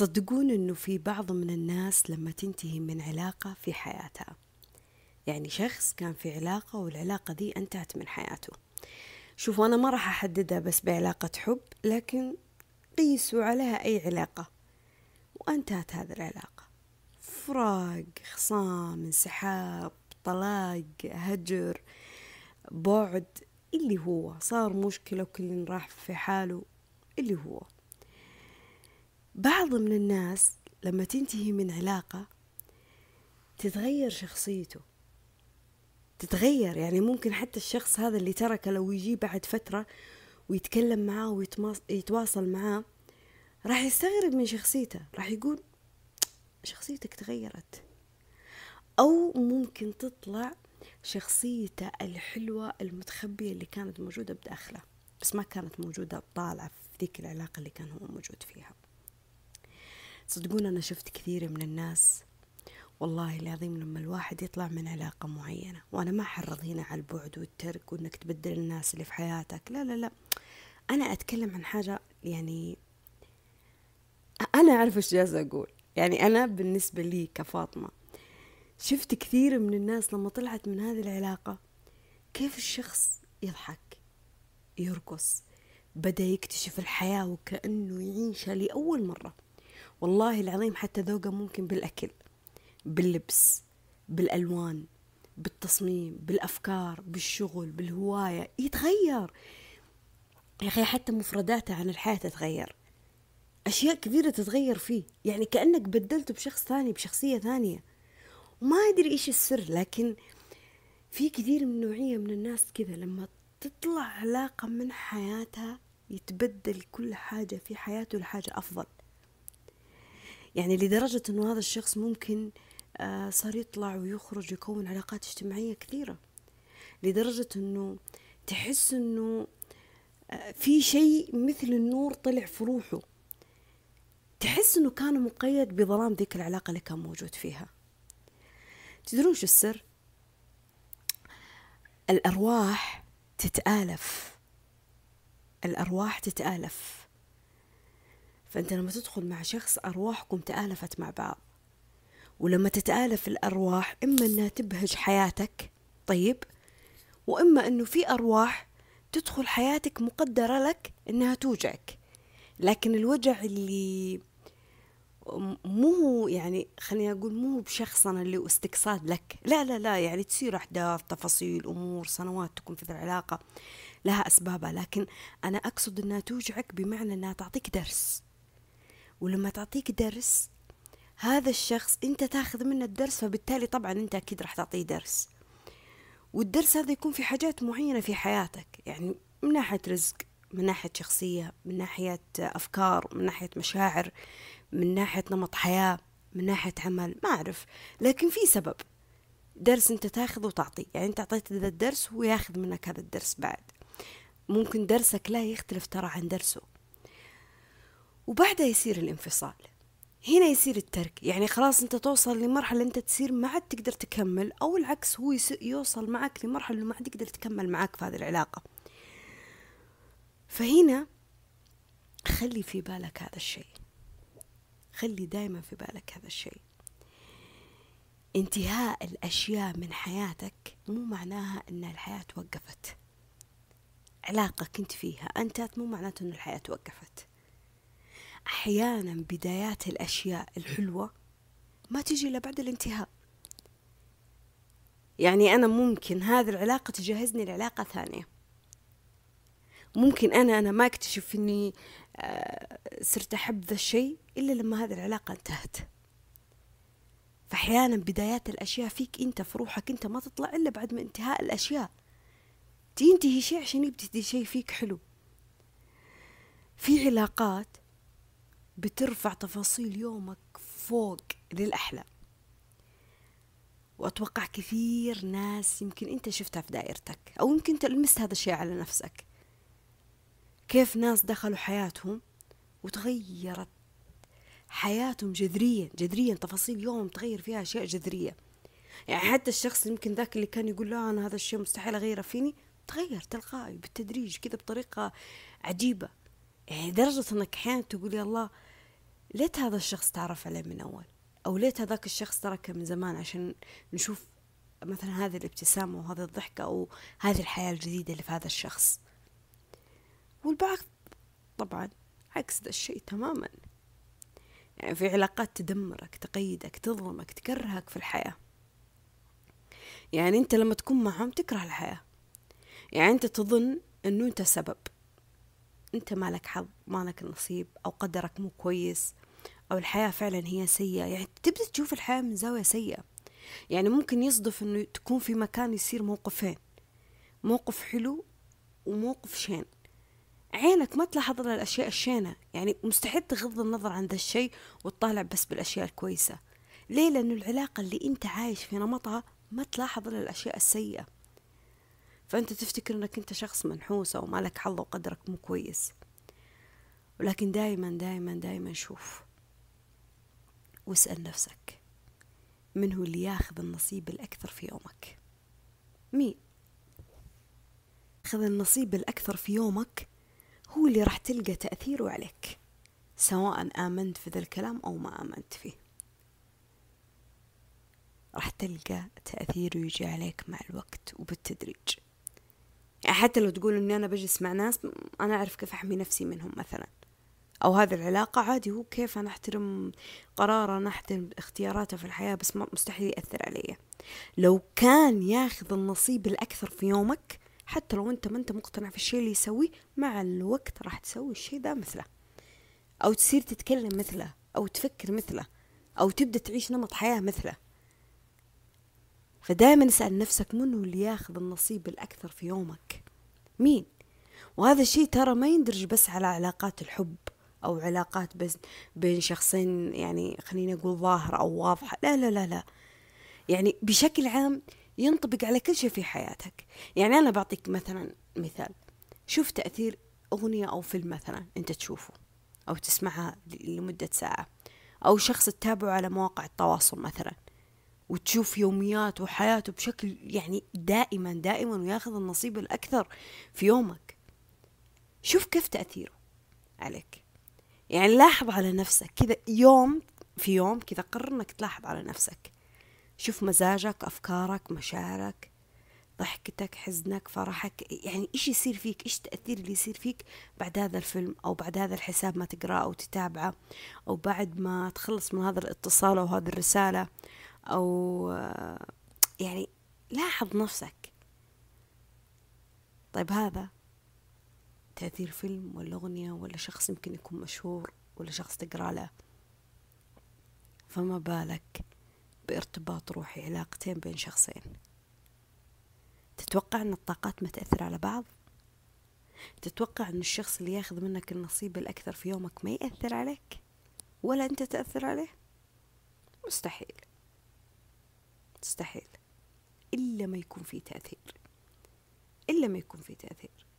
تصدقون إنه في بعض من الناس لما تنتهي من علاقة في حياتها. يعني شخص كان في علاقة والعلاقة دي انتهت من حياته. شوفوا أنا ما راح أحددها بس بعلاقة حب لكن قيسوا عليها أي علاقة. وانتهت هذه العلاقة. فراق خصام انسحاب طلاق هجر بعد اللي هو صار مشكلة وكل راح في حاله اللي هو. بعض من الناس لما تنتهي من علاقة تتغير شخصيته. تتغير يعني ممكن حتى الشخص هذا اللي تركه لو يجي بعد فترة ويتكلم معاه ويتواصل معاه راح يستغرب من شخصيته. راح يقول شخصيتك تغيرت. أو ممكن تطلع شخصيته الحلوة المتخبية اللي كانت موجودة بداخله بس ما كانت موجودة طالعة في ذيك العلاقة اللي كان هو موجود فيها. صدقون أنا شفت كثير من الناس والله العظيم لما الواحد يطلع من علاقة معينة وأنا ما أحرض هنا على البعد والترك وإنك تبدل الناس اللي في حياتك لا لا لا. أنا أتكلم عن حاجة يعني أنا أعرف إيش جالسة أقول. يعني أنا بالنسبة لي كفاطمة شفت كثير من الناس لما طلعت من هذه العلاقة كيف الشخص يضحك يرقص بدأ يكتشف الحياة وكأنه يعيشها لأول مرة. والله العظيم حتى ذوقه ممكن بالأكل باللبس بالألوان بالتصميم بالأفكار بالشغل بالهواية يتغير. يا أخي حتى مفرداته عن الحياة تتغير. أشياء كثيرة تتغير فيه. يعني كأنك بدلته بشخص ثاني بشخصية ثانية. وما أدري إيش السر لكن في كثير من نوعية من الناس كذا لما تطلع علاقة من حياتها يتبدل كل حاجة في حياته لحاجة أفضل. يعني لدرجة أنه هذا الشخص ممكن آه، صار يطلع ويخرج يكون علاقات اجتماعية كثيرة. لدرجة أنه تحس أنه آه، في شيء مثل النور طلع في روحه. تحس أنه كان مقيد بظلام ذيك العلاقة اللي كان موجود فيها. تدرون شو السر؟ الأرواح تتآلف. الأرواح تتآلف. فأنت لما تدخل مع شخص أرواحكم تآلفت مع بعض. ولما تتآلف الأرواح إما أنها تبهج حياتك طيب وإما أنه في أرواح تدخل حياتك مقدرة لك أنها توجعك. لكن الوجع اللي مو يعني خليني أقول مو بشخصنا اللي استقصاد لك. لا لا لا يعني تصير أحداث تفاصيل أمور سنوات تكون في العلاقة لها أسبابها. لكن أنا أقصد إنها توجعك بمعنى إنها تعطيك درس. ولما تعطيك درس هذا الشخص أنت تاخذ منه الدرس فبالتالي طبعا أنت أكيد راح تعطيه درس. والدرس هذا يكون في حاجات معينة في حياتك يعني من ناحية رزق من ناحية شخصية من ناحية أفكار من ناحية مشاعر من ناحية نمط حياة من ناحية عمل ما أعرف. لكن في سبب درس أنت تاخذ وتعطي يعني أنت أعطيت ذا الدرس هو ياخذ منك هذا الدرس بعد. ممكن درسك لا يختلف ترى عن درسه. وبعدها يصير الانفصال. هنا يصير الترك. يعني خلاص أنت توصل لمرحلة أنت تصير ما عاد تقدر تكمل أو العكس هو يوصل معك لمرحلة إنه ما عاد يقدر تكمل معك في هذه العلاقة. فهنا خلي في بالك هذا الشيء. خلي دايما في بالك هذا الشيء. انتهاء الأشياء من حياتك مو معناها أن الحياة توقفت. علاقة كنت فيها أنتت مو معناته أن الحياة توقفت. أحيانا بدايات الأشياء الحلوة ما تجي إلا بعد الانتهاء. يعني أنا ممكن هذه العلاقة تجهزني لعلاقة ثانية. ممكن أنا أنا ما أكتشف إني آه، صرت أحب ذا الشيء إلا لما هذه العلاقة انتهت. فأحيانا بدايات الأشياء فيك أنت في روحك أنت ما تطلع إلا بعد ما انتهاء الأشياء. تنتهي شيء عشان يبتدي شيء فيك حلو. في علاقات بترفع تفاصيل يومك فوق للأحلى. وأتوقع كثير ناس يمكن أنت شفتها في دائرتك أو يمكن أنت لمست هذا الشيء على نفسك. كيف ناس دخلوا حياتهم وتغيرت حياتهم جذريا جذريا تفاصيل يوم تغير فيها أشياء جذرية. يعني حتى الشخص يمكن ذاك اللي كان يقول لا أنا هذا الشيء مستحيل أغيره فيني تغير تلقائي بالتدريج كذا بطريقة عجيبة. يعني لدرجة أنك أحيانا تقول يا الله ليت هذا الشخص تعرف عليه من أول؟ أو ليت هذاك الشخص تركه من زمان عشان نشوف مثلا هذه الابتسامة وهذه الضحكة أو هذه الحياة الجديدة اللي في هذا الشخص. والبعض طبعا عكس ذا الشيء تماما. يعني في علاقات تدمرك تقيدك تظلمك تكرهك في الحياة. يعني أنت لما تكون معهم تكره الحياة. يعني أنت تظن أنه أنت سبب. أنت مالك حظ مالك نصيب أو قدرك مو كويس. أو الحياة فعلا هي سيئة. يعني تبدأ تشوف الحياة من زاوية سيئة. يعني ممكن يصدف أنه تكون في مكان يصير موقفين. موقف حلو وموقف شين. عينك ما تلاحظ إلا الأشياء الشينة. يعني مستحيل تغض النظر عن ذا الشيء وتطالع بس بالأشياء الكويسة. ليه؟ لأنه العلاقة اللي أنت عايش في نمطها ما تلاحظ إلا الأشياء السيئة. فأنت تفتكر أنك أنت شخص منحوس أو مالك حظ وقدرك مو كويس. ولكن دائما دائما دائما شوف. واسأل نفسك من هو اللي ياخذ النصيب الأكثر في يومك؟ مين؟ خذ النصيب الأكثر في يومك هو اللي راح تلقى تأثيره عليك سواء آمنت في ذا الكلام أو ما آمنت فيه. راح تلقى تأثيره يجي عليك مع الوقت وبالتدريج. يعني حتى لو تقول إني أنا بجلس مع ناس أنا أعرف كيف أحمي نفسي منهم مثلا. أو هذه العلاقة عادي هو كيف أنا أحترم قراره أنا أحترم اختياراته في الحياة بس مستحيل يأثر علي. لو كان ياخذ النصيب الأكثر في يومك حتى لو أنت ما أنت مقتنع في الشيء اللي يسويه مع الوقت راح تسوي الشيء ده مثله. أو تصير تتكلم مثله أو تفكر مثله أو تبدأ تعيش نمط حياة مثله. فدائما اسأل نفسك منو اللي ياخذ النصيب الأكثر في يومك؟ مين؟ وهذا الشيء ترى ما يندرج بس على علاقات الحب. أو علاقات بس بين شخصين يعني خليني أقول ظاهرة أو واضحة. لا لا لا لا. يعني بشكل عام ينطبق على كل شيء في حياتك. يعني أنا بعطيك مثلا مثال. شوف تأثير أغنية أو فيلم مثلا أنت تشوفه أو تسمعها لمدة ساعة. أو شخص تتابعه على مواقع التواصل مثلا. وتشوف يوميات وحياته بشكل يعني دائما دائما وياخذ النصيب الأكثر في يومك. شوف كيف تأثيره عليك. يعني لاحظ على نفسك كذا يوم في يوم كذا قرر إنك تلاحظ على نفسك. شوف مزاجك أفكارك مشاعرك ضحكتك حزنك فرحك يعني إيش يصير فيك؟ إيش التأثير اللي يصير فيك بعد هذا الفيلم أو بعد هذا الحساب ما تقرأه أو تتابعه أو بعد ما تخلص من هذا الاتصال أو هذه الرسالة أو يعني لاحظ نفسك. طيب هذا تأثير فيلم ولا أغنية ولا شخص يمكن يكون مشهور ولا شخص تقرأ له فما بالك بارتباط روحي علاقتين بين شخصين تتوقع أن الطاقات ما تأثر على بعض؟ تتوقع أن الشخص اللي ياخذ منك النصيب الأكثر في يومك ما يأثر عليك؟ ولا أنت تأثر عليه؟ مستحيل مستحيل إلا ما يكون في تأثير إلا ما يكون في تأثير